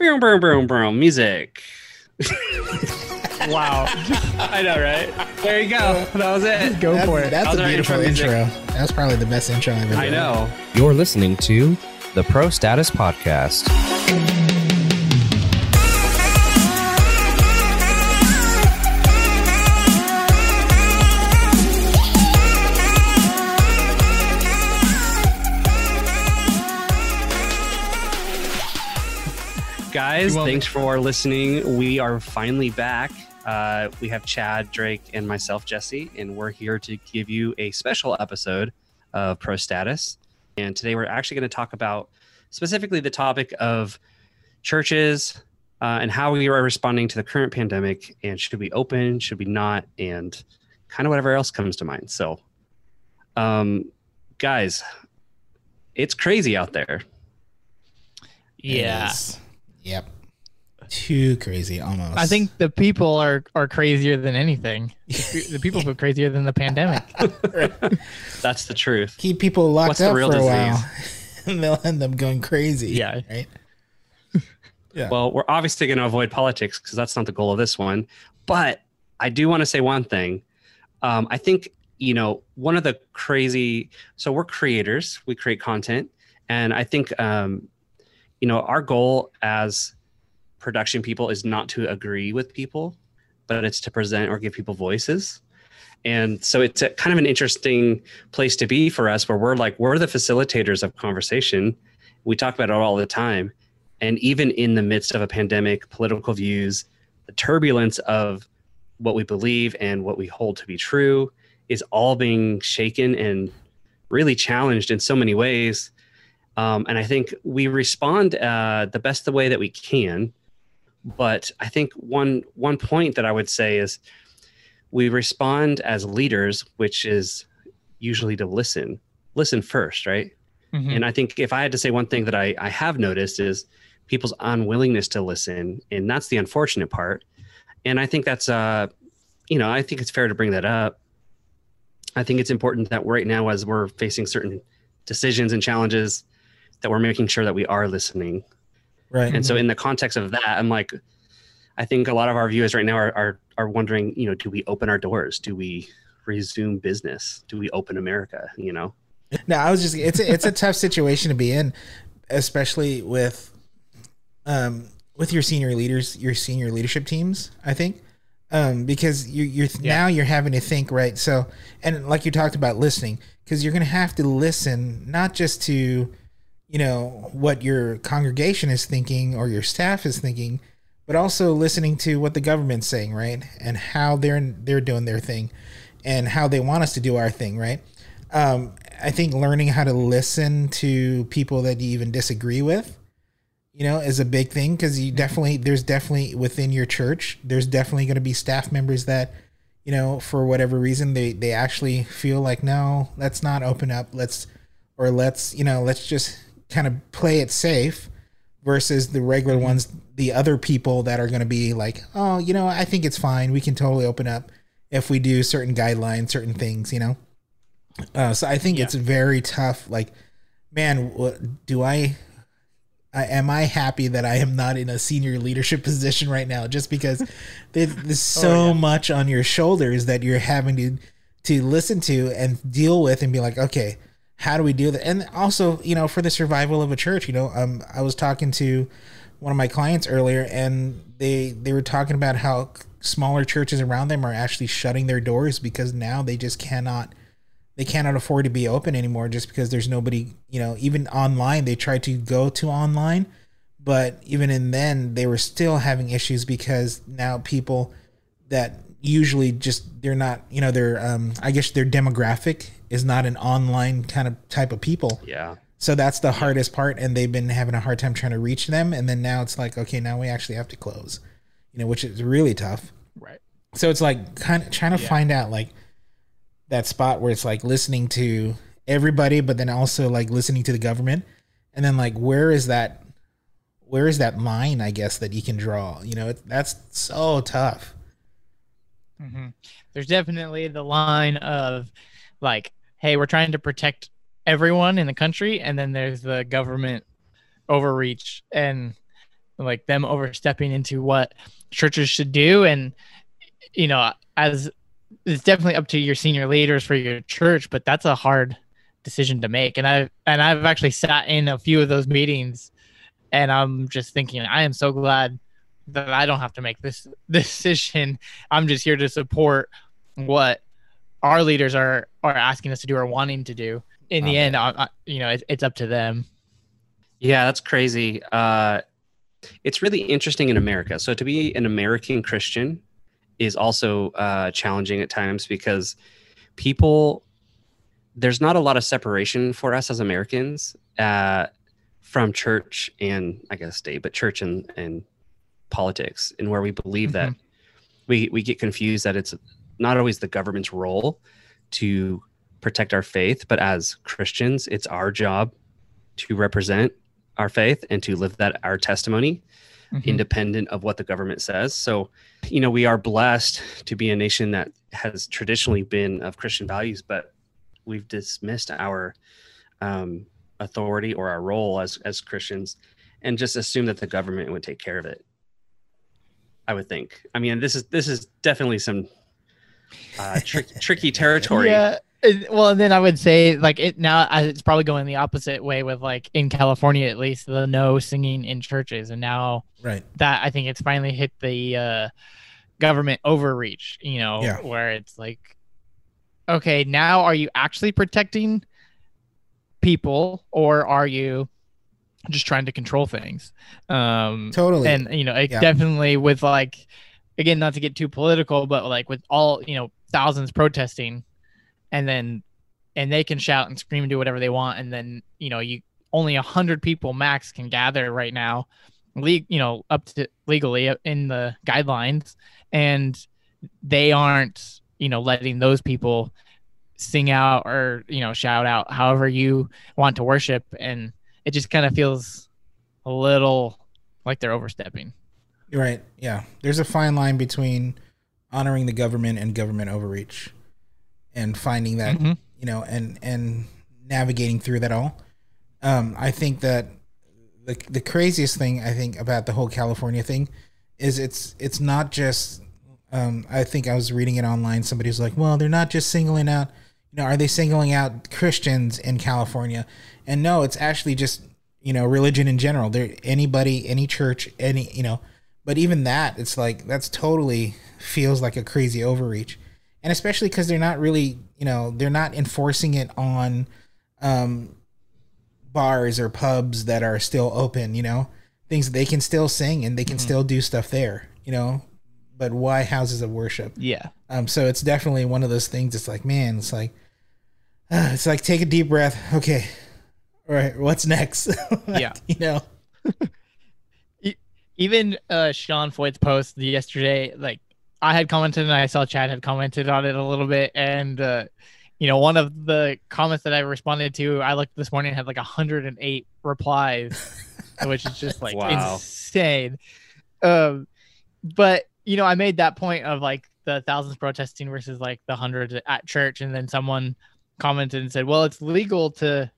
Boom, boom, boom, boom. Music. Wow. I know, right? There you go. That was it. Go That's, for it. that's How's a beautiful intro intro. That's probably the best intro I've ever I heard. know. You're listening to the Pro Status Podcast. Guys, You me- thanks for listening. We are finally back. Uh, we have Chad, Drake, and myself, Jesse, and we're here to give you a special episode of Pro Status. And today we're actually going to talk about specifically the topic of churches uh, and how we are responding to the current pandemic and should we open, should we not, and kind of whatever else comes to mind. So, um, guys, it's crazy out there. It Yeah. Is. Yep. Too crazy almost. I think the people are are crazier than anything. The, the people are crazier than the pandemic. That's the truth. keep people locked What's the up real for a disease? while. and they'll end up going crazy. Yeah. Right. Yeah. Well, we're obviously going to avoid politics because that's not the goal of this one. But I do want to say one thing. Um, I think, you know, one of the crazy, so we're creators, we create content. And I think, um, you know, our goal as production people is not to agree with people, but it's to present or give people voices. And so it's a, kind of an interesting place to be for us where we're like, we're the facilitators of conversation. We talk about it all the time and even in the midst of a pandemic political views the turbulence of what we believe and what we hold to be true is all being shaken and really challenged in so many ways um, and i think we respond uh, the best the way that we can but i think one one point that i would say is we respond as leaders which is usually to listen listen first right Mhm. and I think if I had to say one thing that I, I have noticed is people's unwillingness to listen. And that's the unfortunate part. And I think that's, uh, you know, I think it's fair to bring that up. I think it's important that right now, as we're facing certain decisions and challenges, that we're making sure that we are listening. Right. And so, in the context of that, I'm like, I think a lot of our viewers right now are, are, are wondering, you know, do we open our doors? Do we resume business? Do we open America? You know? No, I was just it's a, it's a tough situation to be in, especially with um with your senior leaders, your senior leadership teams, I think. Um because you you're now you're having to think, right? So, and like you talked about listening, cuz you're going to have to listen not just to you know what your congregation is thinking or your staff is thinking, but also listening to what the government's saying, right? And how they're they're doing their thing and how they want us to do our thing, right? um, I think learning how to listen to people that you even disagree with, you know, is a big thing because you definitely there's definitely within your church there's definitely going to be staff members that, you know, for whatever reason they they actually feel like no, let's not open up, let's or let's you know let's just kind of play it safe versus the regular ones the other people that are going to be like oh you know i think it's fine we can totally open up if we do certain guidelines certain things you know uh, so I think it's very tough. Like, man, what, do I, I? Am I happy that I am not in a senior leadership position right now? Just because there- there's so much on your shoulders that you're having to to listen to and deal with, and be like, okay, how do we do that? And also, you know, for the survival of a church, you know, um, I was talking to one of my clients earlier, and they they were talking about how smaller churches around them are actually shutting their doors because now they just cannot they cannot afford to be open anymore just because there's nobody you know even online they tried to go to online but even in then they were still having issues because now people that usually just they're not you know their um i guess their demographic is not an online kind of type of people. Yeah. so that's the hardest part and they've been having a hard time trying to reach them and then now it's like okay now we actually have to close you know which is really tough. Right. so it's like kind of trying to find out like that spot where it's like listening to everybody but then also like listening to the government. And then like where is that where is that line i guess that you can draw? You know it, that's so tough. Hmm There's definitely the line of like, hey, we're trying to protect everyone in the country, and then there's the government overreach and like them overstepping into what churches should do. And you know as it's definitely up to your senior leaders for your church but that's a hard decision to make. And i and i've actually sat in a few of those meetings and i'm just thinking i am so glad that i don't have to make this decision. I'm just here to support what our leaders are are asking us to do or wanting to do in the end I, I, you know it, it's up to them yeah that's crazy uh it's really interesting in America. So to be an American Christian is also uh, challenging at times because people there's not a lot of separation for us as Americans uh, from church and I guess state, but church and and politics, and where we believe mm-hmm. that we we get confused that it's not always the government's role to protect our faith, but as Christians, it's our job to represent our faith and to live that our testimony mm-hmm. independent of what the government says. So, you know, we are blessed to be a nation that has traditionally been of Christian values, but we've dismissed our um, authority or our role as as Christians and just assume that the government would take care of it. I would think. I mean, this is this is definitely some uh, tri- tricky territory. Yeah, well and then i would say like it now it's probably going the opposite way with like in california at least the no singing in churches and now right that i think it's finally hit the uh government overreach you know yeah. where it's like okay now are you actually protecting people or are you just trying to control things um totally and you know it yeah. definitely with like again not to get too political but like with all you know thousands protesting and then and they can shout and scream and do whatever they want. And then you know you only a hundred people max can gather right now league you know up to legally in the guidelines. And they aren't you know letting those people sing out or you know shout out however you want to worship. And it just kind of feels a little like they're overstepping right yeah there's a fine line between honoring the government and government overreach and finding that mm-hmm. you know and and navigating through that all. Um, I think that the the craziest thing I think about the whole California thing is it's it's not just. Um, I think I was reading it online. Somebody was like, "Well, they're not just singling out. You know, are they singling out Christians in California?" And no, it's actually just you know religion in general. There, anybody, any church, any you know. But even that, it's like that's totally feels like a crazy overreach and especially because they're not really, you know, they're not enforcing it on um, bars or pubs that are still open. You know, things they can still sing and they can mm-hmm. still do stuff there. You know, but why houses of worship? Yeah. Um. So it's definitely one of those things. It's like, man, it's like, uh, it's like take a deep breath. Okay. All right. What's next? like, yeah. You know. Even uh, Sean Feucht's post yesterday, like I had commented and I saw Chad had commented on it a little bit. And, uh, you know, one of the comments that I responded to, I looked this morning, had like 108 replies, which is just like wow. insane. Um, but, you know, I made that point of like the thousands protesting versus like the hundreds at church. And then someone commented and said, well, it's legal to,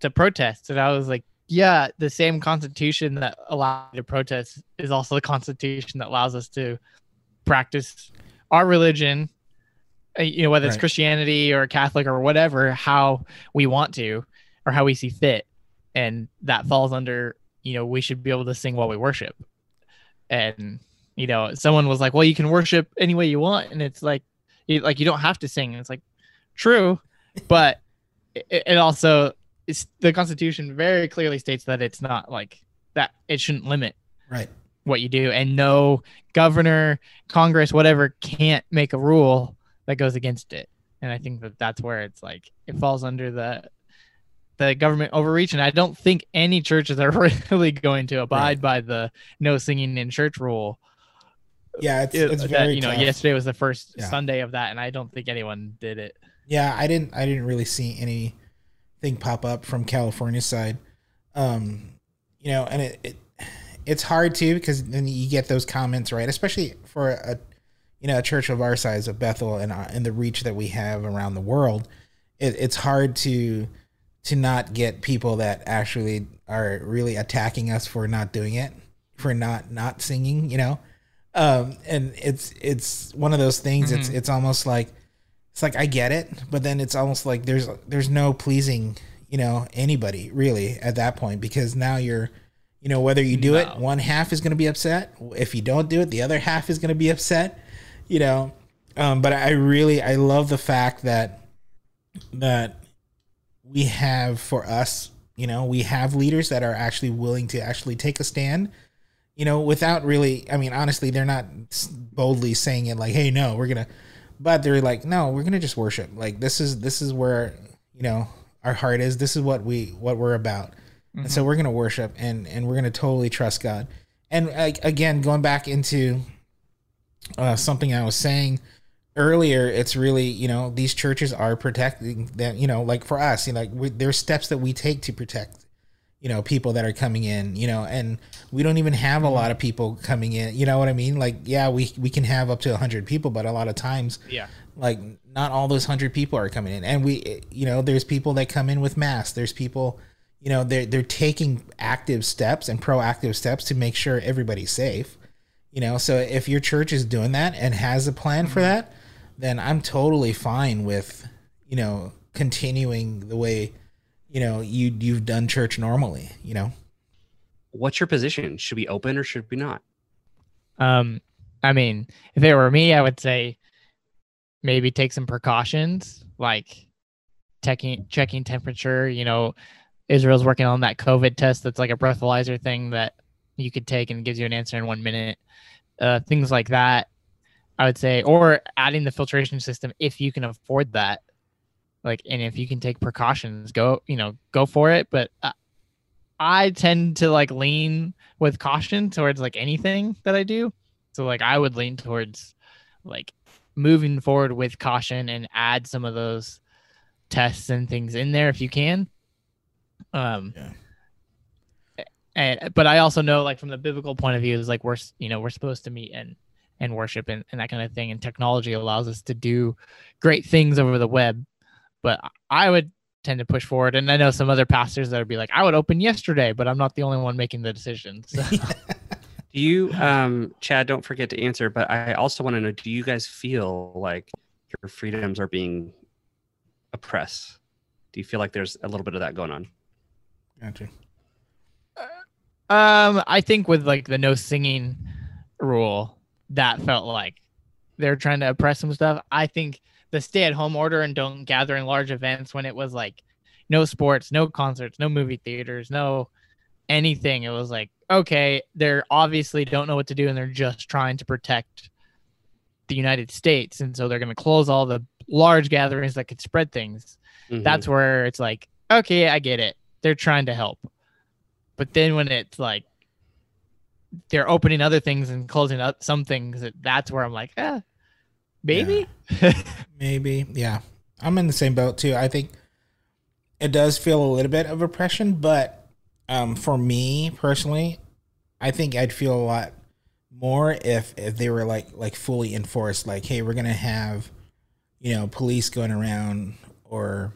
to protest. And I was like, yeah, the same constitution that allows you to protest is also the constitution that allows us to practice our religion, uh, you know, whether it's right. Christianity or Catholic or whatever, how we want to or how we see fit. And that falls under, you know, we should be able to sing while we worship. And, you know, someone was like, well, you can worship any way you want. And it's like, you, like, you don't have to sing. And it's like, true. But it, it also, it's the Constitution very clearly states that it's not like that, it shouldn't limit. Right what you do and no governor congress whatever can't make a rule that goes against it and i think that that's where it's like it falls under the the government overreach and i don't think any churches are really going to abide right. by the no singing in church rule yeah it's, it's that, very you know tough. yesterday was the first yeah. sunday of that and i don't think anyone did it yeah i didn't i didn't really see anything pop up from california side um you know and it, it it's hard too because then you get those comments right, especially for a you know a church of our size of Bethel and uh, and the reach that we have around the world. It, it's hard to to not get people that actually are really attacking us for not doing it for not not singing, you know. Um, and it's it's one of those things. Mm-hmm. It's it's almost like it's like I get it, but then it's almost like there's there's no pleasing, you know, anybody really at that point because now you're, you know, whether you do no. it, one half is going to be upset. If you don't do it, the other half is going to be upset, you know. Um, but I really I love the fact that that we have for us, you know, we have leaders that are actually willing to actually take a stand you know, without really, I mean, honestly, they're not boldly saying it like, "Hey, no, we're gonna," but they're like, "No, we're gonna just worship. Like this is this is where you know our heart is. This is what we what we're about, mm-hmm. and so we're gonna worship and and we're gonna totally trust God." And like again, going back into uh, something I was saying earlier, it's really you know these churches are protecting them. You know, like for us, you know, like we, there's steps that we take to protect you know people that are coming in you know and we don't even have a lot of people coming in you know what i mean? Like yeah we we can have up to 100 people but a lot of times yeah. like not all those 100 people are coming in. And we you know there's people that come in with masks. There's people you know they're they're taking active steps and proactive steps to make sure everybody's safe you know? So if your church is doing that and has a plan mm-hmm. for that then i'm totally fine with you know continuing the way you know you you've done church normally you know? What's your position? Should we open or should we not? Um i mean if it were me i would say maybe take some precautions like checking checking temperature you know israel's working on that covid test that's like a breathalyzer thing that you could take and gives you an answer in one minute uh things like that i would say or adding the filtration system if you can afford that like and if you can take precautions go you know go for it. But uh, i tend to like lean with caution towards like anything that i do. So like i would lean towards like moving forward with caution and add some of those tests and things in there if you can. Um yeah. and but i also know like from the biblical point of view is like we're you know we're supposed to meet and and worship and, and that kind of thing. And technology allows us to do great things over the web but I would tend to push forward. And I know some other pastors that would be like, I would open yesterday, but I'm not the only one making the decision. So. do you, um, Chad, don't forget to answer, but I also want to know, do you guys feel like your freedoms are being oppressed? Do you feel like there's a little bit of that going on? Gotcha. Um, I think with like the no singing rule, that felt like they're trying to oppress some stuff. I think the stay at home order and don't gather in large events when it was like no sports, no concerts, no movie theaters, no anything. It was like, okay, they're obviously don't know what to do and they're just trying to protect the United States. And so they're going to close all the large gatherings that could spread things. Mm-hmm. That's where it's like, okay, I get it. They're trying to help. But then when it's like they're opening other things and closing up some things, that's where I'm like, eh, Maybe. Yeah. Maybe. Yeah. I'm in the same boat too. I think it does feel a little bit of oppression, but um, for me personally, I think I'd feel a lot more if if they were like like fully enforced. Like, hey, we're gonna have, you know, police going around or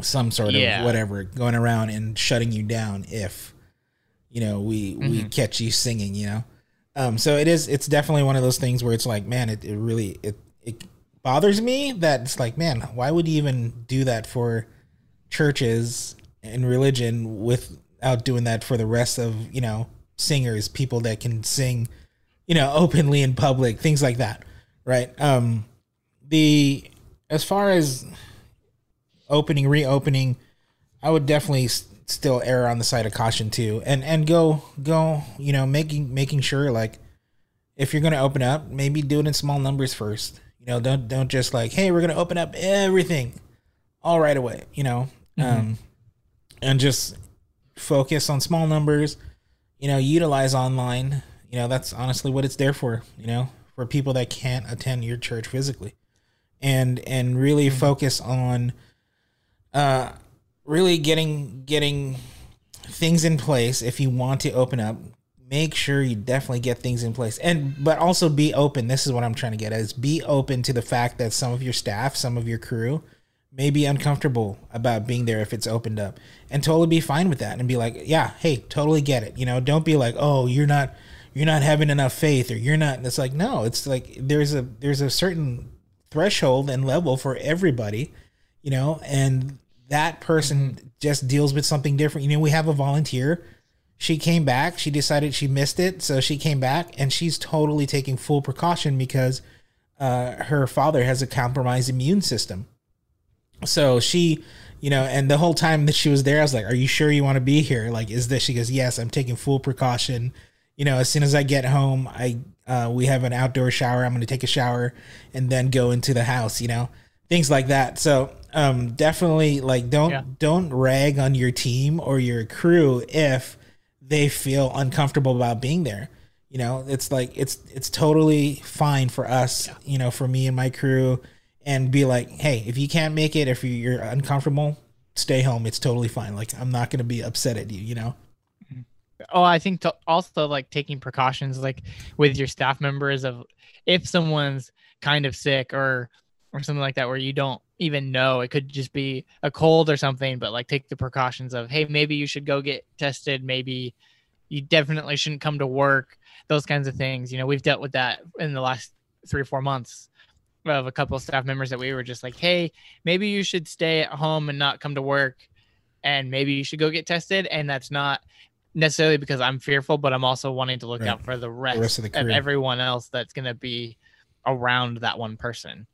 some sort yeah. of whatever going around and shutting you down if you know we mm-hmm. we catch you singing. You know, um, so it is. It's definitely one of those things where it's like, man, it, it really it it bothers me that it's like, man, why would you even do that for churches and religion without doing that for the rest of you know singers, people that can sing, you know, openly in public, things like that, right? Um, the as far as opening, reopening, I would definitely still err on the side of caution too, and and go go you know making making sure like if you're gonna open up, maybe do it in small numbers first. You know, don't don't just like hey we're gonna open up everything all right away. You know, mm-hmm. um, and just focus on small numbers. You know, utilize online. You know, that's honestly what it's there for. You know, for people that can't attend your church physically, and and really mm-hmm. focus on uh really getting getting things in place. If you want to open up make sure you definitely get things in place. And but also be open. This is what i'm trying to get at is be open to the fact that some of your staff some of your crew may be uncomfortable about being there if it's opened up. And totally be fine with that and be like yeah hey totally get it. You know don't be like oh you're not you're not having enough faith or you're not it's like no it's like there's a there's a certain threshold and level for everybody you know and that person just deals with something different you know we have a volunteer she came back she decided she missed it so she came back and she's totally taking full precaution because uh, her father has a compromised immune system so she, you know, and the whole time that she was there, I was like, "Are you sure you want to be here? Like, is this?" She goes, "Yes, I'm taking full precaution." You know, as soon as I get home, I uh, we have an outdoor shower. I'm going to take a shower and then go into the house. You know, things like that. So um, definitely, like, don't yeah. don't rag on your team or your crew if they feel uncomfortable about being there. You know, it's like it's it's totally fine for us. Yeah. You know, for me and my crew and be like, hey, if you can't make it, if you're uncomfortable, stay home. It's totally fine. Like I'm not gonna be upset at you, you know. Oh, I think to also like taking precautions, like with your staff members, of if someone's kind of sick or or something like that, where you don't even know it could just be a cold or something, but like take the precautions of, hey, maybe you should go get tested. Maybe you definitely shouldn't come to work. Those kinds of things. You know, we've dealt with that in the last three or four months of a couple of staff members that we were just like, hey, maybe you should stay at home and not come to work, and maybe you should go get tested. And that's not necessarily because I'm fearful, but I'm also wanting to look right. out for the rest, the rest of, of everyone else that's going to be around that one person.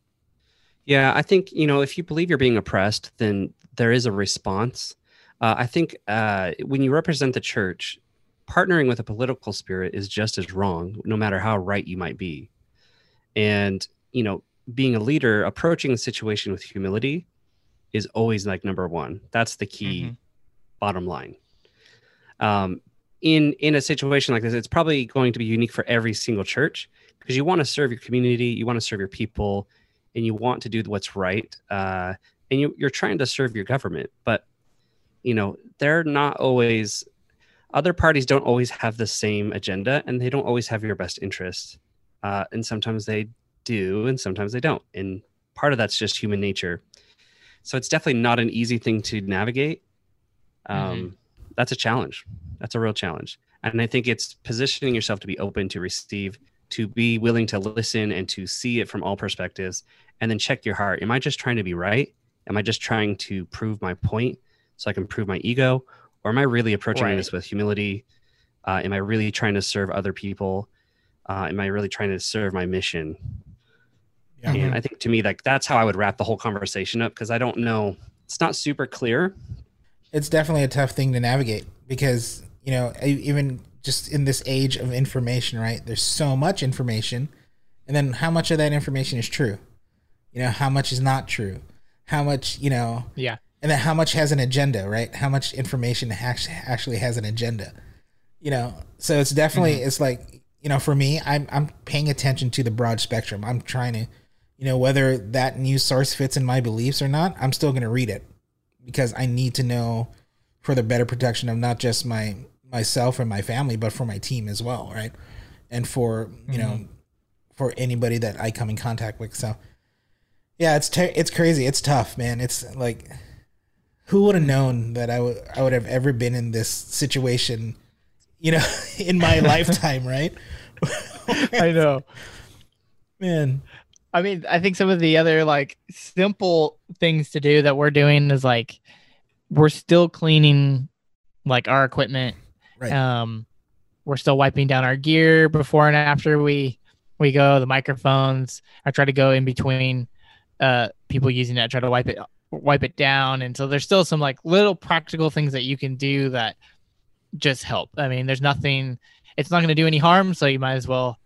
Yeah, I think you know if you believe you're being oppressed, then there is a response. Uh, I think uh, when you represent the church, partnering with a political spirit is just as wrong, no matter how right you might be. And you know, being a leader, approaching the situation with humility is always like number one. That's the key mm-hmm. bottom line. Um, in in a situation like this, it's probably going to be unique for every single church because you want to serve your community, you want to serve your people, and you want to do what's right. Uh, and you, you're trying to serve your government, but you know they're not always. Other parties don't always have the same agenda, and they don't always have your best interest. Uh, and sometimes they do and sometimes they don't and part of that's just human nature so it's definitely not an easy thing to navigate um, mm-hmm. that's a challenge that's a real challenge and i think it's positioning yourself to be open to receive to be willing to listen and to see it from all perspectives and then check your heart am i just trying to be right am i just trying to prove my point so i can prove my ego or am i really approaching right. this with humility uh, am i really trying to serve other people uh, am i really trying to serve my mission yeah. And I think to me, like that's how I would wrap the whole conversation up because I don't know. It's not super clear. It's definitely a tough thing to navigate because, you know, even just in this age of information, right? There's so much information. And then how much of that information is true? You know, how much is not true? How much, you know, yeah. And then how much has an agenda, right? How much information actually has an agenda? You know, so it's definitely, mm-hmm. it's like, you know, for me, I'm, I'm paying attention to the broad spectrum. I'm trying to, you know, whether that news source fits in my beliefs or not, I'm still going to read it because I need to know for the better protection of not just my myself and my family, but for my team as well, right? And for you mm-hmm. know, for anybody that I come in contact with. So, yeah, it's te- it's crazy. It's tough, man. It's like, who would have known that I would I would have ever been in this situation, you know, in my lifetime, right? I know, man. I mean, I think some of the other like simple things to do that we're doing is like we're still cleaning like our equipment. Right. Um, we're still wiping down our gear before and after we we go. The microphones. I try to go in between uh people using it. I try to wipe it wipe it down, and so there's still some like little practical things that you can do that just help. I mean, there's nothing. It's not going to do any harm, so you might as well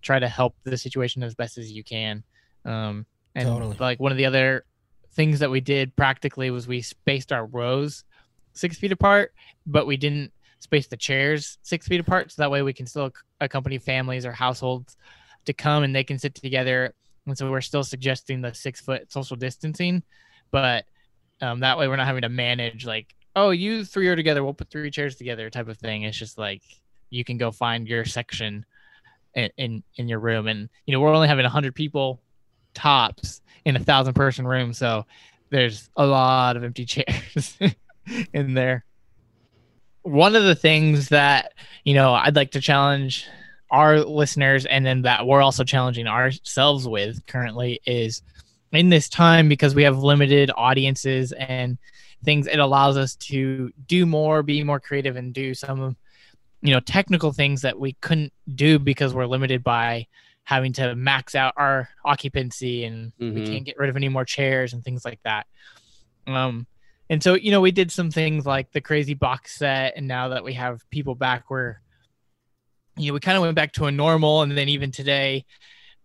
try to help the situation as best as you can. Um, and totally. like one of the other things that we did practically was we spaced our rows six feet apart, but we didn't space the chairs six feet apart. So that way we can still accompany families or households to come and they can sit together. And so we're still suggesting the six foot social distancing, but um, that way we're not having to manage like, oh, you three are together, we'll put three chairs together type of thing. It's just like you can go find your section in in, in your room, and you know we're only having hundred people tops in a thousand person room. So there's a lot of empty chairs in there. One of the things that, you know, I'd like to challenge our listeners and then that we're also challenging ourselves with currently is in this time because we have limited audiences and things it allows us to do more be more creative and do some you know technical things that we couldn't do because we're limited by having to max out our occupancy and mm-hmm. we can't get rid of any more chairs and things like that um and so you know we did some things like the crazy box set and now that we have people back we're you know we kind of went back to a normal and then even today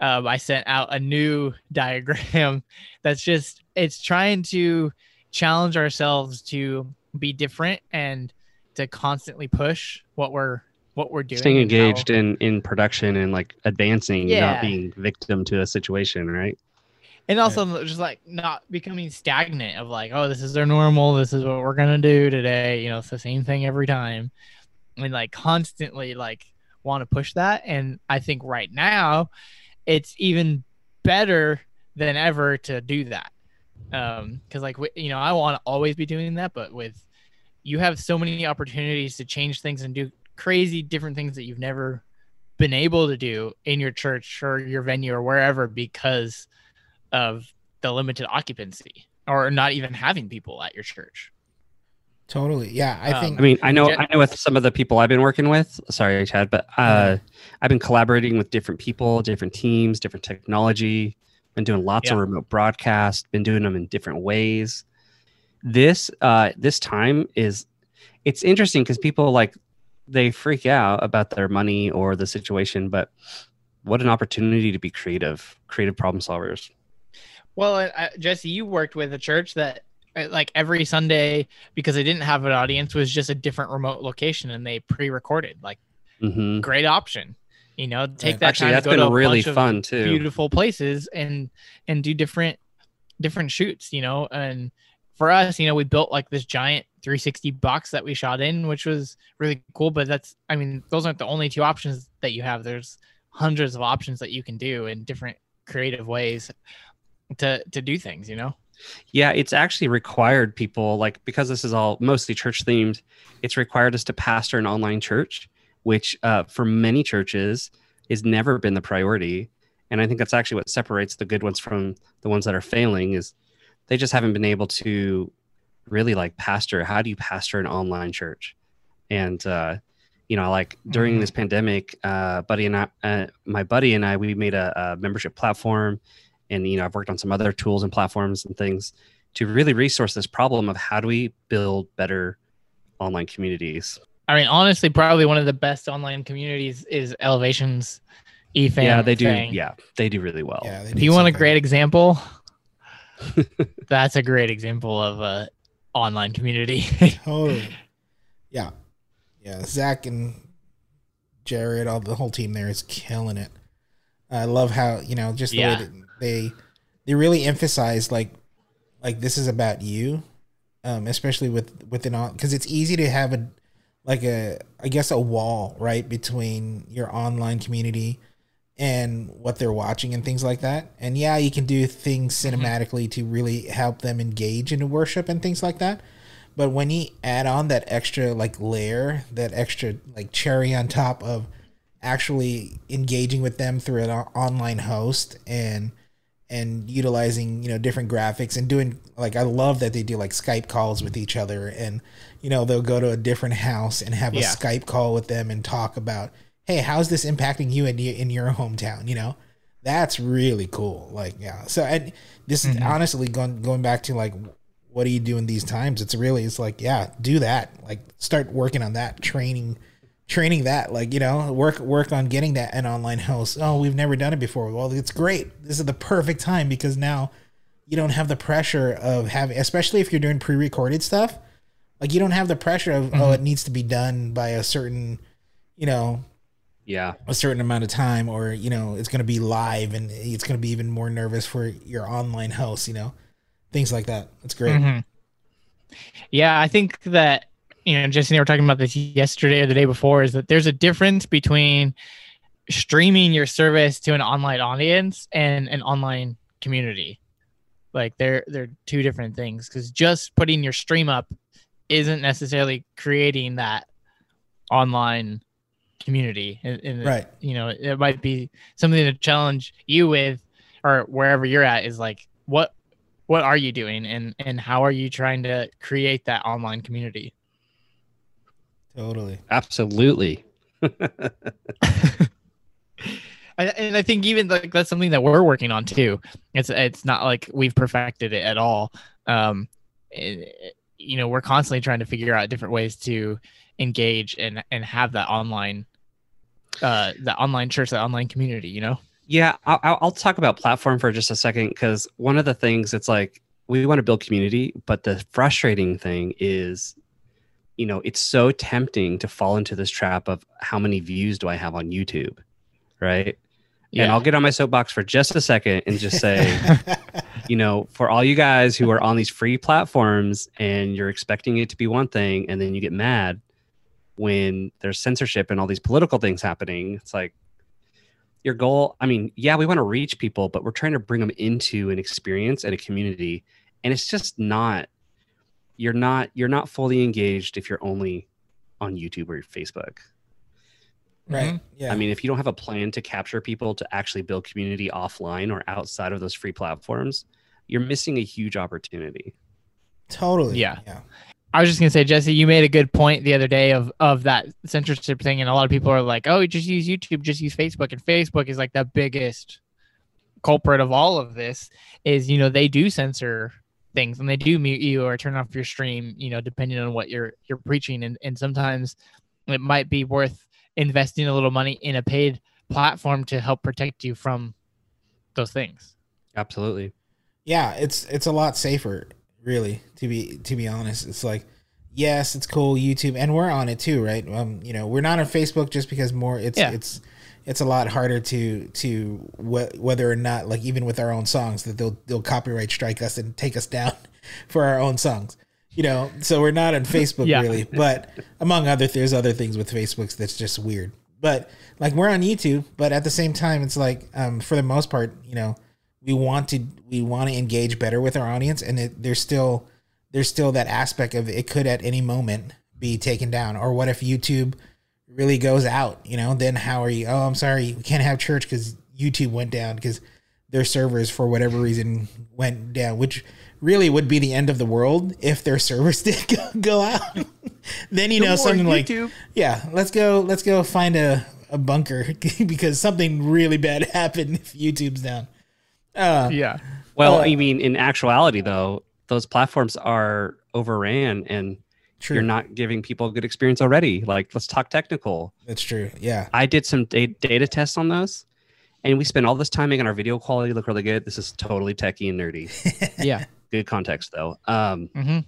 um, i sent out a new diagram that's just it's trying to challenge ourselves to be different and to constantly push what we're what we're doing staying engaged how, in in production and like advancing yeah. not being victim to a situation right and also just like not becoming stagnant of like oh this is our normal this is what we're gonna do today you know it's the same thing every time. I mean like constantly like want to push that. And i think right now it's even better than ever to do that. Um because like you know i want to always be doing that but with you have so many opportunities to change things and do crazy different things that you've never been able to do in your church or your venue or wherever because of the limited occupancy or not even having people at your church. Totally. Yeah i um, think i mean i know i know with some of the people i've been working with sorry chad but uh i've been collaborating with different people different teams different technology been doing lots yeah. of remote broadcast been doing them in different ways. This uh this time is it's interesting because people like they freak out about their money or the situation but what an opportunity to be creative creative problem solvers well uh, jesse you worked with a church that uh, like every sunday because they didn't have an audience was just a different remote location and they pre-recorded like mm-hmm. great option. You know take that actually that's been really fun too. beautiful places and and do different different shoots you know? And for us you know we built like this giant 360 box that we shot in which was really cool but that's i mean those aren't the only two options that you have. There's hundreds of options that you can do in different creative ways to to do things you know yeah it's actually required people like because this is all mostly church themed it's required us to pastor an online church which uh, for many churches has never been the priority. And I think that's actually what separates the good ones from the ones that are failing is they just haven't been able to really like pastor. How do you pastor an online church? And uh, you know, like during mm-hmm. this pandemic, uh, buddy and I, uh, my buddy and I, we made a, a membership platform, and you know, I've worked on some other tools and platforms and things to really resource this problem of how do we build better online communities. I mean, honestly, probably one of the best online communities is Elevations eFam. Yeah, they do. Yeah, they do really well. Yeah, if you want a great example, that's a great example of a online community. totally. Yeah, yeah. Zach and Jared, all the whole team there is killing it. I love how you know just the yeah. way that they they really emphasize like like this is about you, um, especially with within all because it's easy to have a like a I guess a wall right between your online community and what they're watching and things like that. And yeah, you can do things mm-hmm. cinematically mm-hmm. to really help them engage into worship and things like that. But when you add on that extra like layer, that extra like cherry on top of actually engaging with them through an online host and and utilizing you know different graphics and doing like I love that they do like Skype calls with each other and you know they'll go to a different house and have a yeah. Skype call with them and talk about hey how's this impacting you in your, in your hometown? You know? That's really cool. Like yeah. So and this mm-hmm. is honestly going going back to like what do you do in these times? It's really it's like yeah do that. Like start working on that training training that like you know work work on getting that an online host oh we've never done it before. Well it's great. This is the perfect time because now you don't have the pressure of having especially if you're doing pre-recorded stuff like you don't have the pressure of mm-hmm. oh it needs to be done by a certain you know yeah. a certain amount of time or you know it's going to be live and it's going to be even more nervous for your online host you know things like that. That's great. Mm-hmm. yeah i think that you know jesse and i were talking about this yesterday or the day before is that there's a difference between streaming your service to an online audience and an online community Like they're they're two different things because just putting your stream up isn't necessarily creating that online community. And, and Right. you know, it might be something to challenge you with, or wherever you're at, is like what what are you doing and and how are you trying to create that online community? Totally. Absolutely. And I think even like that's something that we're working on too. It's it's not like we've perfected it at all. Um, it- you know, we're constantly trying to figure out different ways to engage and and have that online, uh, that online church, that online community. You know. Yeah, I'll, I'll I'll talk about platform for just a second because one of the things it's like we want to build community, but the frustrating thing is, you know, it's so tempting to fall into this trap of how many views do I have on YouTube, right? And I'll get on my soapbox for just a second and just say, you know, for all you guys who are on these free platforms and you're expecting it to be one thing and then you get mad when there's censorship and all these political things happening, it's like your goal. I mean, yeah, we want to reach people, but we're trying to bring them into an experience and a community. And it's just not, you're not, you're not fully engaged if you're only on YouTube or Facebook. right. Mhm. Yeah. I mean, if you don't have a plan to capture people to actually build community offline or outside of those free platforms, you're missing a huge opportunity. totally. Yeah. Yeah. I was just gonna say, Jesse, you made a good point the other day of of that censorship thing, and a lot of people are like, "Oh, just use YouTube, just use Facebook," and Facebook is like the biggest culprit of all of this. Is you know they do censor things and they do mute you or turn off your stream, you know, depending on what you're you're preaching, and and sometimes it might be worth investing a little money in a paid platform to help protect you from those things. Absolutely. yeah it's it's a lot safer really to be to be honest it's like yes it's cool youtube and we're on it too right um you know we're not on facebook just because more it's Yeah. it's it's a lot harder to to wh- whether or not like even with our own songs that they'll they'll copyright strike us and take us down for our own songs you know? So we're not on facebook Yeah. really. But among other there's other things with facebook's that's just weird. But like we're on youtube but at the same time it's like um for the most part you know we want to we want to engage better with our audience and it, there's still there's still that aspect of it could at any moment be taken down. Or what if youtube really goes out you know then how are you? Oh i'm sorry we can't have church because youtube went down because their servers for whatever reason went down which really would be the end of the world if their servers did go, go out. Then you know something like yeah let's go let's go find a, a bunker because something really bad happened if youtube's down. Uh, Yeah. Well, Uh, I mean, in actuality, though, those platforms are overran and true you're not giving people a good experience already. Like, let's talk technical. that's true yeah I did some da- data tests on those and we spent all this time making our video quality look really good. This is totally techie and nerdy. Yeah. good context, though. Um, hmm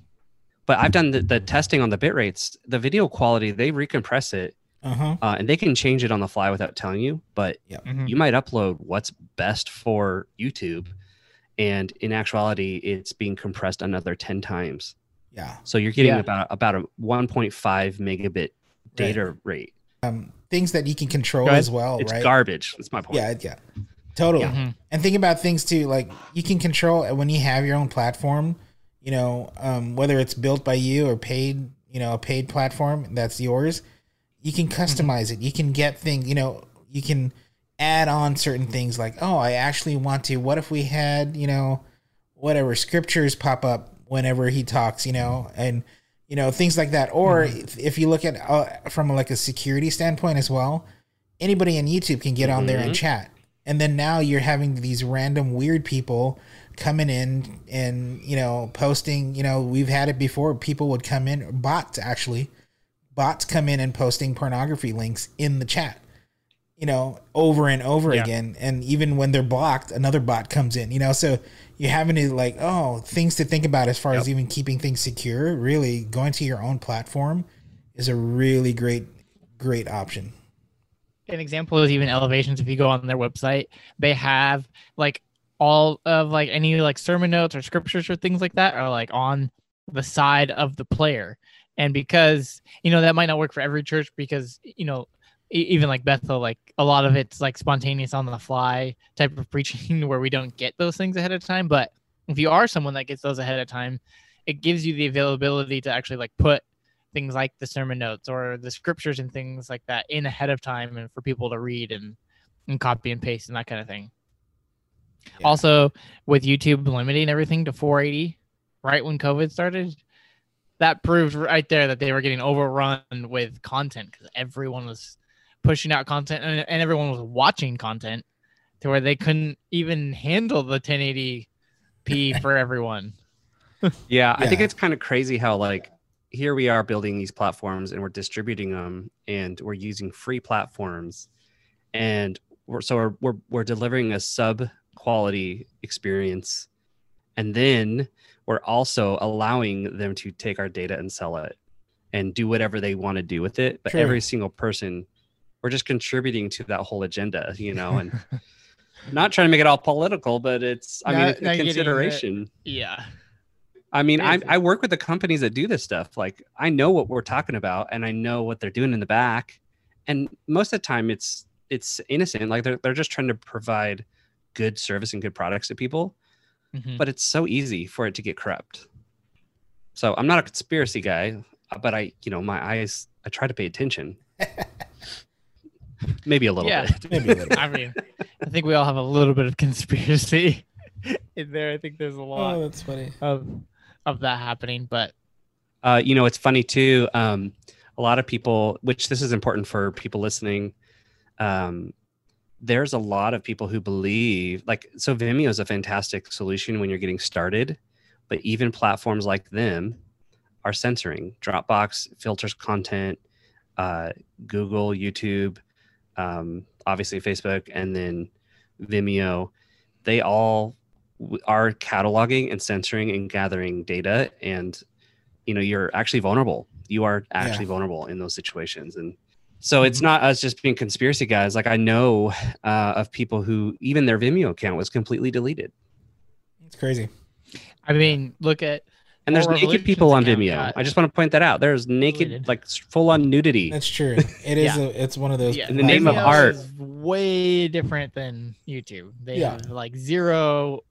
but I've done the, the testing on the bit rates. The video quality, they recompress it uh-huh uh, and they can change it on the fly without telling you. But hmm you might upload what's best for YouTube, and in actuality, it's being compressed another ten times. Yeah So you're getting Yeah. about about a 1.5 megabit data rate. um things that you can control as well right? It's right garbage. That's my point. yeah yeah totally Mhm. and think about things too like you can control when you have your own platform you know um, whether it's built by you or paid you know a paid platform that's yours you can customize it you can get things you know you can add on certain things like oh i actually want to what if we had you know whatever scriptures pop up whenever he talks you know and you know things like that. Or if, if you look at uh, from like a security standpoint as well anybody on youtube can get on there and chat. And then now you're having these random weird people coming in and you know posting you know we've had it before. People would come in bots actually bots come in and posting pornography links in the chat you know over and over Yeah. again. And even when they're blocked another bot comes in you know? So you're having to like oh things to think about as far as even keeping things secure really going to your own platform is a really great great option. An example is even elevations. If you go on their website they have like all of like any like sermon notes or scriptures or things like that are like on the side of the player. And because you know that might not work for every church because you know even like bethel like a lot of it's like spontaneous on the fly type of preaching where we don't get those things ahead of time but if you are someone that gets those ahead of time, it gives you the availability to actually like put things like the sermon notes or the scriptures and things like that in ahead of time and for people to read and and copy and paste and that kind of thing. Yeah. Also, with YouTube limiting everything to 480 right when COVID started, that proved right there that they were getting overrun with content because everyone was pushing out content and, and everyone was watching content to where they couldn't even handle the 1080p for everyone. Yeah, I think it's kind of crazy how like here we are building these platforms and we're distributing them and we're using free platforms and we're so we're we're, we're delivering a sub quality experience and then we're also allowing them to take our data and sell it and do whatever they want to do with it but True. every single person we're just contributing to that whole agenda you know and not trying to make it all political but it's i Not- mean it's a consideration Yeah. I mean, I, I work with the companies that do this stuff. Like, I know what we're talking about, and I know what they're doing in the back. And most of the time, it's it's innocent. Like they're they're just trying to provide good service and good products to people. Mhm. But it's so easy for it to get corrupt. So I'm not a conspiracy guy, but I, you know, my eyes, I try to pay attention. Maybe a little Yeah. bit. Maybe a little. I mean, I think we all have a little bit of conspiracy in there. I think there's a lot Oh, that's funny. of of that happening, but Uh, you know, it's funny too. Um, a lot of people, which this is important for people listening, um, there's a lot of people who believe, like, so Vimeo is a fantastic solution when you're getting started, but even platforms like them are censoring. Dropbox filters content, uh, Google, YouTube, um, obviously Facebook, and then Vimeo. They all are cataloging and censoring and gathering data and you know you're actually vulnerable. You are actually vulnerable in those situations. And so it's not us just being conspiracy guys. Like i know uh, of people who even their vimeo account was completely deleted. It's crazy. I mean, look at and there's naked people on vimeo got i just want to point that out there's naked deleted. like full on nudity That's true. It is. Yeah. A, it's one of those. yeah, In the name of art. is way different than YouTube. They Yeah. have like zero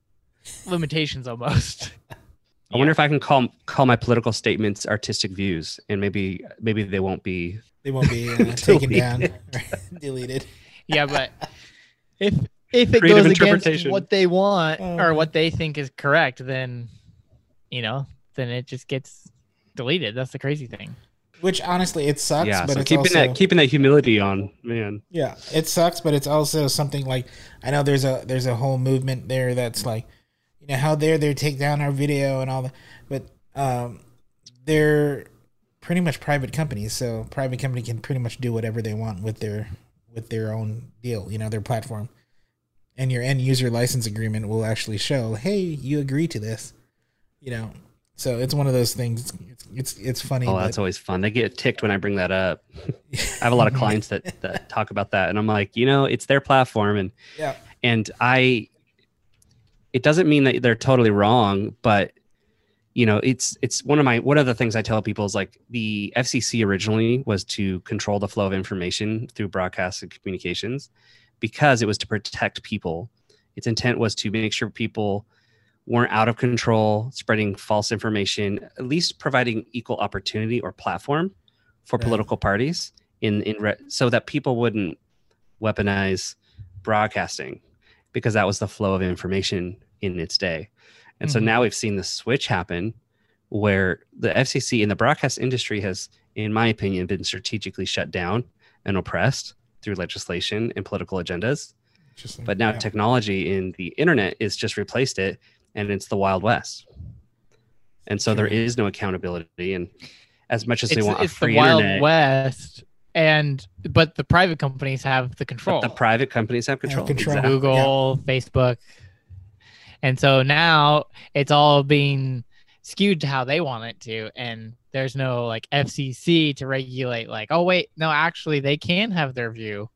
limitations almost. i wonder if i can call call my political statements artistic views and maybe maybe they won't be They won't be uh, taken down, Deleted. yeah, but if if it Creative goes against what they want Oh, or what they think is correct, then you know, then it just gets deleted. That's the crazy thing. Which honestly, it sucks. yeah but so it's keeping also, that keeping that humility on man Yeah, it sucks, but it's also something like I know there's a there's a whole movement there that's like, you know, how dare they take down our video and all that, but um, they're pretty much private companies, so private company can pretty much do whatever they want with their with their own deal, you know, their platform, and your end user license agreement will actually show, hey, you agree to this, you know. So it's one of those things. It's it's, it's funny. oh but- that's always fun they get ticked when i bring that up I have a lot of clients that, that talk about that, and I'm like, you know, it's their platform, and Yeah. and I, it doesn't mean that they're totally wrong, but you know, it's it's one of my one of the things I tell people is like the FCC originally was to control the flow of information through broadcast and communications, because it was to protect people. Its intent was to make sure people weren't out of control, spreading false information, at least providing equal opportunity or platform for Right. political parties in in re- so that people wouldn't weaponize broadcasting because that was the flow of information in its day. And so Mhm. now we've seen the switch happen where the FCC and the broadcast industry has in my opinion been strategically shut down and oppressed through legislation and political agendas. But now Yeah. technology in the internet is just replaced it and it's the wild west. And so there is no accountability and as much as they It's, want a it's the wild internet, west, and but the private companies have the but control. the private companies have control. control. Exactly. Google, Facebook. And so now it's all being skewed to how they want it to. And there's no like FCC to regulate, like, oh, wait, no, actually, they can have their view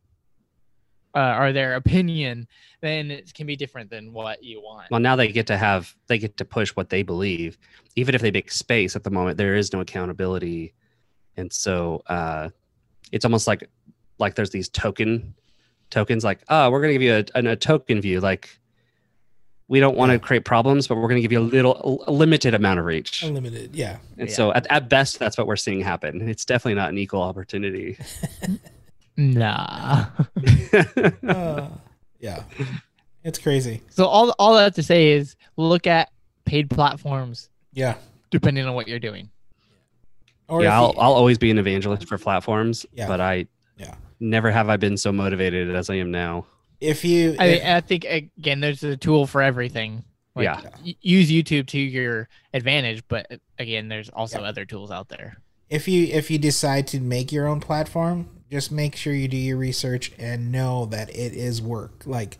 uh, or their opinion. Then it can be different than what you want. Well, now they get to have they get to push what they believe, even if they make space. At the moment, there is no accountability, and so uh, it's almost like like there's these token tokens. Like, oh, we're gonna give you a, an- a token view. Like, we don't want to create problems, but we're going to give you a little, a limited amount of reach. Unlimited, yeah. And Yeah. so at, at best, that's what we're seeing happen. It's definitely not an equal opportunity. Nah. Uh, yeah. It's crazy. so all all I have to say is look at paid platforms Yeah. depending on what you're doing. Or yeah, I'll, you- I'll always be an evangelist for platforms, Yeah. but I Yeah. never have I been so motivated as I am now. if you I, if- I think again, there's a tool for everything. Like, Yeah. y- use YouTube to your advantage, but again, there's also Yeah. other tools out there. if you if you decide to make your own platform just make sure you do your research and know that it is work. Like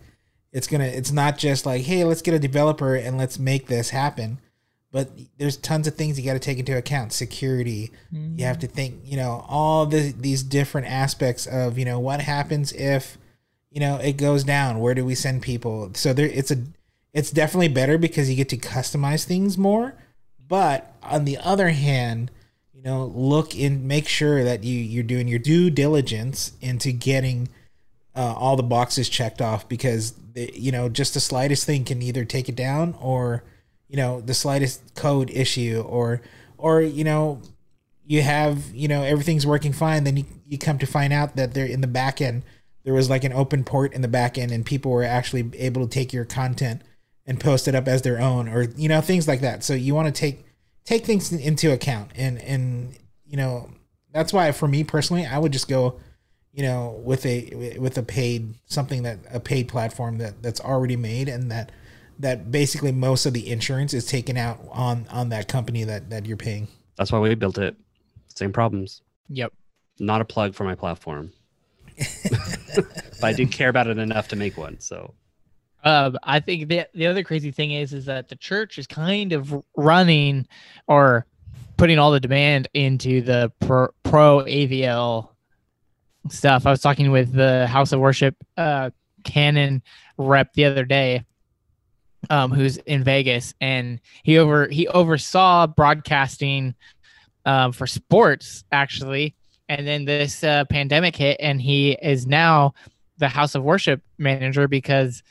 it's gonna it's not just like hey let's get a developer and let's make this happen. But there's tons of things you got to take into account. Security. You have to think you know all the these different aspects of you know what happens if you know it goes down. Where do we send people? So there it's a it's definitely better because you get to customize things more. But on the other hand you know look in make sure that you you're doing your due diligence into getting uh, all the boxes checked off because you know just the slightest thing can either take it down or you know the slightest code issue or or you know you have you know everything's working fine then you, you come to find out that they're in the back end there was like an open port in the back end and people were actually able to take your content and post it up as their own or you know things like that. So you want to take take things into account and and you know that's why for me personally i would just go you know with a with a paid something that a paid platform that that's already made and that that basically most of the insurance is taken out on on that company that that you're paying That's why we built it. Same problems. Yep. Not a plug for my platform. but I did care about it enough to make one. So Um, I think the the other crazy thing is is that the church is kind of running or putting all the demand into the pro, pro AVL stuff. I was talking with the House of Worship uh, Canon rep the other day, um, who's in Vegas, and he over he oversaw broadcasting um, for sports actually, and then this uh, pandemic hit, and he is now the House of Worship manager because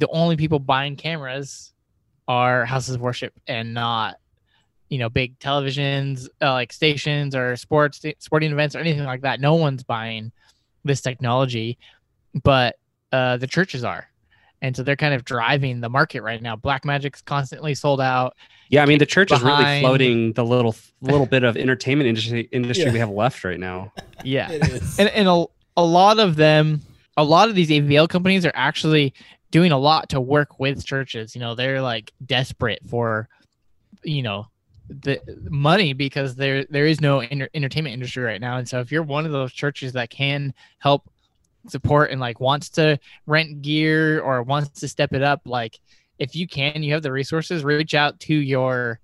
the only people buying cameras are houses of worship and not you know big televisions uh, like stations or sports sporting events or anything like that. No one's buying this technology but uh, the churches are. And so they're kind of driving the market right now. Blackmagic's constantly sold out. Yeah, I mean the church is really floating the little little bit of entertainment industry industry Yeah. we have left right now. yeah. It is. And, and a, a lot of them a lot of these avl companies are actually doing a lot to work with churches. You know they're like desperate for you know the money because there there is no enter- entertainment industry right now. And so if you're one of those churches that can help support and like wants to rent gear or wants to step it up like if you can you have the resources reach out to your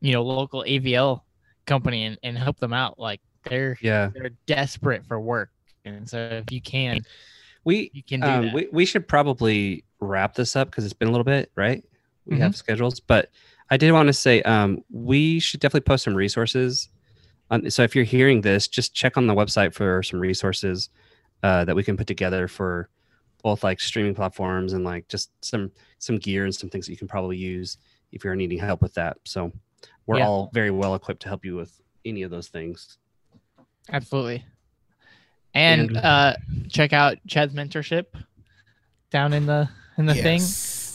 you know local avl company and, and help them out. Like they're Yeah. they're desperate for work. And so if you can We you can do um, we, we should probably wrap this up because it's been a little bit, right? We Mm-hmm. have schedules, but I did want to say um, we should definitely post some resources. Um, so if you're hearing this, just check on the website for some resources uh, that we can put together for both like streaming platforms and like just some some gear and some things that you can probably use if you're needing help with that. So we're Yeah. all very well equipped to help you with any of those things. absolutely and And- uh check out chad's mentorship down in the in the thing.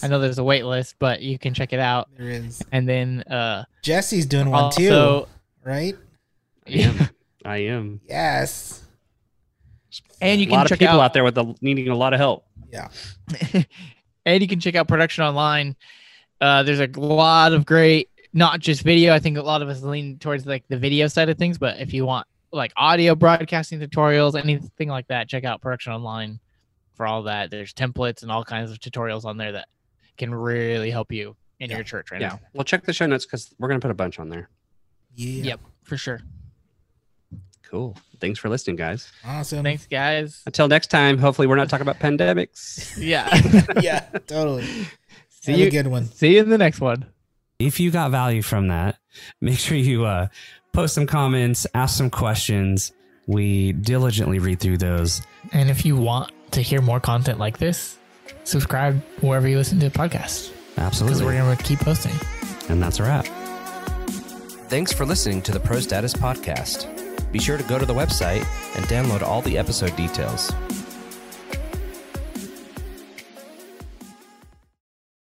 I know there's a wait list but you can check it out. There is. And then uh jesse's doing one too right? Yeah. I am. yes. And you a can lot of people out out there with the, needing a lot of help. yeah. And you can check out production online. Uh there's a lot of great not just video i think a lot of us lean towards like the video side of things but if you want like audio broadcasting tutorials anything like that check out production online for all that there's templates and all kinds of tutorials on there that can really help you in Yeah. your church right yeah. now Well, check the show notes because we're going to put a bunch on there. yeah yep for sure Cool. Thanks for listening, guys. awesome thanks guys Until next time, hopefully we're not talking about pandemics. yeah yeah totally see have you a good one see you in the next one If you got value from that, make sure you uh, post some comments, ask some questions. We diligently read through those. and if you want to hear more content like this subscribe wherever you listen to the podcast Absolutely. Because we're going to keep posting. And that's a wrap. Thanks for listening to the Pro Status Podcast. Be sure to go to the website and download all the episode details.